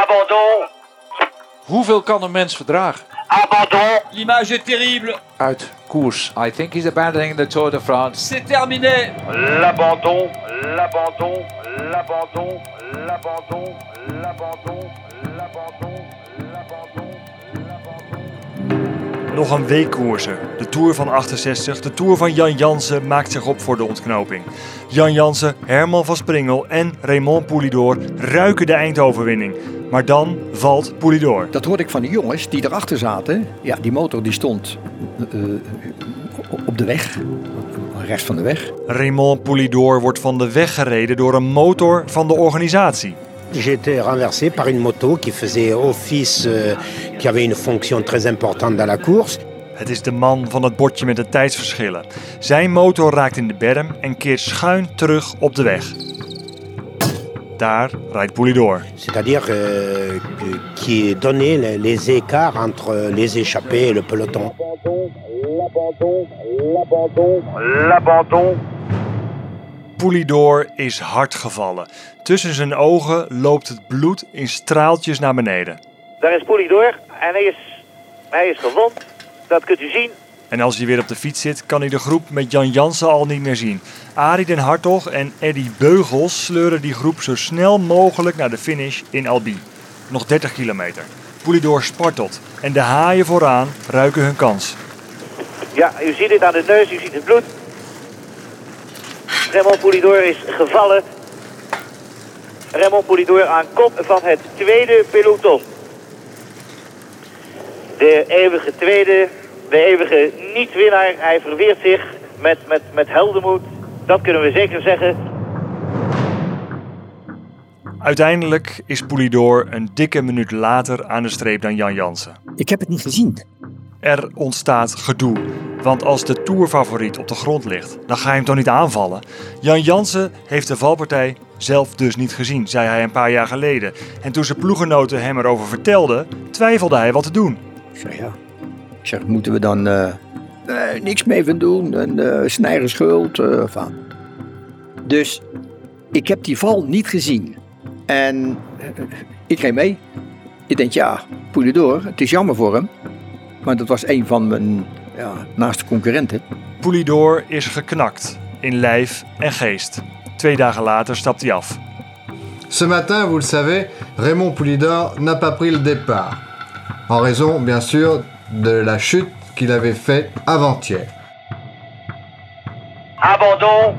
Abandon. Hoeveel kan een mens verdragen? Abandon. L'image est terrible. Uit koers. I think he's abandoning the Tour de France. C'est terminé. L'abandon. L'abandon. L'abandon. L'abandon. L'abandon. L'abandon. L'abandon. Nog een week koersen. De Tour van 68, de Tour van Jan Jansen maakt zich op voor de ontknoping. Jan Jansen, Herman van Springel en Raymond Poulidor ruiken de eindoverwinning. Maar dan valt Poulidor. Dat hoorde ik van de jongens die erachter zaten. Ja, die motor die stond eh, op de weg, rechts van de weg. Raymond Poulidor wordt van de weg gereden door een motor van de organisatie. J'ai été renversé par une moto qui faisait office, euh, qui avait une fonction très importante dans la course. Het is de man van het bordje met de tijdsverschillen. Zijn motor raakt in de berm en keert schuin terug op de weg. Daar rijdt Poulidor. C'est-à-dire euh, qui donnait les, les écarts entre les échappés et le peloton. L'abandon. L'abandon. L'abandon. Poulidor is hard gevallen. Tussen zijn ogen loopt het bloed in straaltjes naar beneden. Daar is Polydor en hij is, hij is gewond. Dat kunt u zien. En als hij weer op de fiets zit, kan hij de groep met Jan Jansen al niet meer zien. Arie den Hartog en Eddy Beugels sleuren die groep zo snel mogelijk naar de finish in Albi. Nog 30 kilometer. Poulidor spartelt en de haaien vooraan ruiken hun kans. Ja, u ziet het aan de neus, u ziet het bloed. Raymond Poulidor is gevallen. Raymond Poulidor aan kop van het tweede peloton. De eeuwige tweede, de eeuwige niet-winnaar. Hij verweert zich met, met, met heldenmoed. Dat kunnen we zeker zeggen. Uiteindelijk is Poulidor een dikke minuut later aan de streep dan Jan Jansen. Ik heb het niet gezien. Er ontstaat gedoe. Want als de tourfavoriet op de grond ligt, dan ga je hem toch niet aanvallen? Jan Jansen heeft de valpartij zelf dus niet gezien, zei hij een paar jaar geleden. En toen zijn ploegenoten hem erover vertelden, twijfelde hij wat te doen. Ik zeg ja. Ik zeg, moeten we dan eh, eh, niks mee van doen? En uh, schuld. van. Dus ik heb die val niet gezien. En ik ging mee. Ik denk ja, Poulidor, het is jammer voor hem. Maar dat was een van mijn ja, naaste concurrenten. Poulidor is geknakt in lijf en geest. Twee dagen later stapt hij af. Ce matin, vous le savez, Raymond Poulidor n'a pas pris le départ. En raison, bien sûr, de la chute qu'il avait faite avant-hier. Abandon.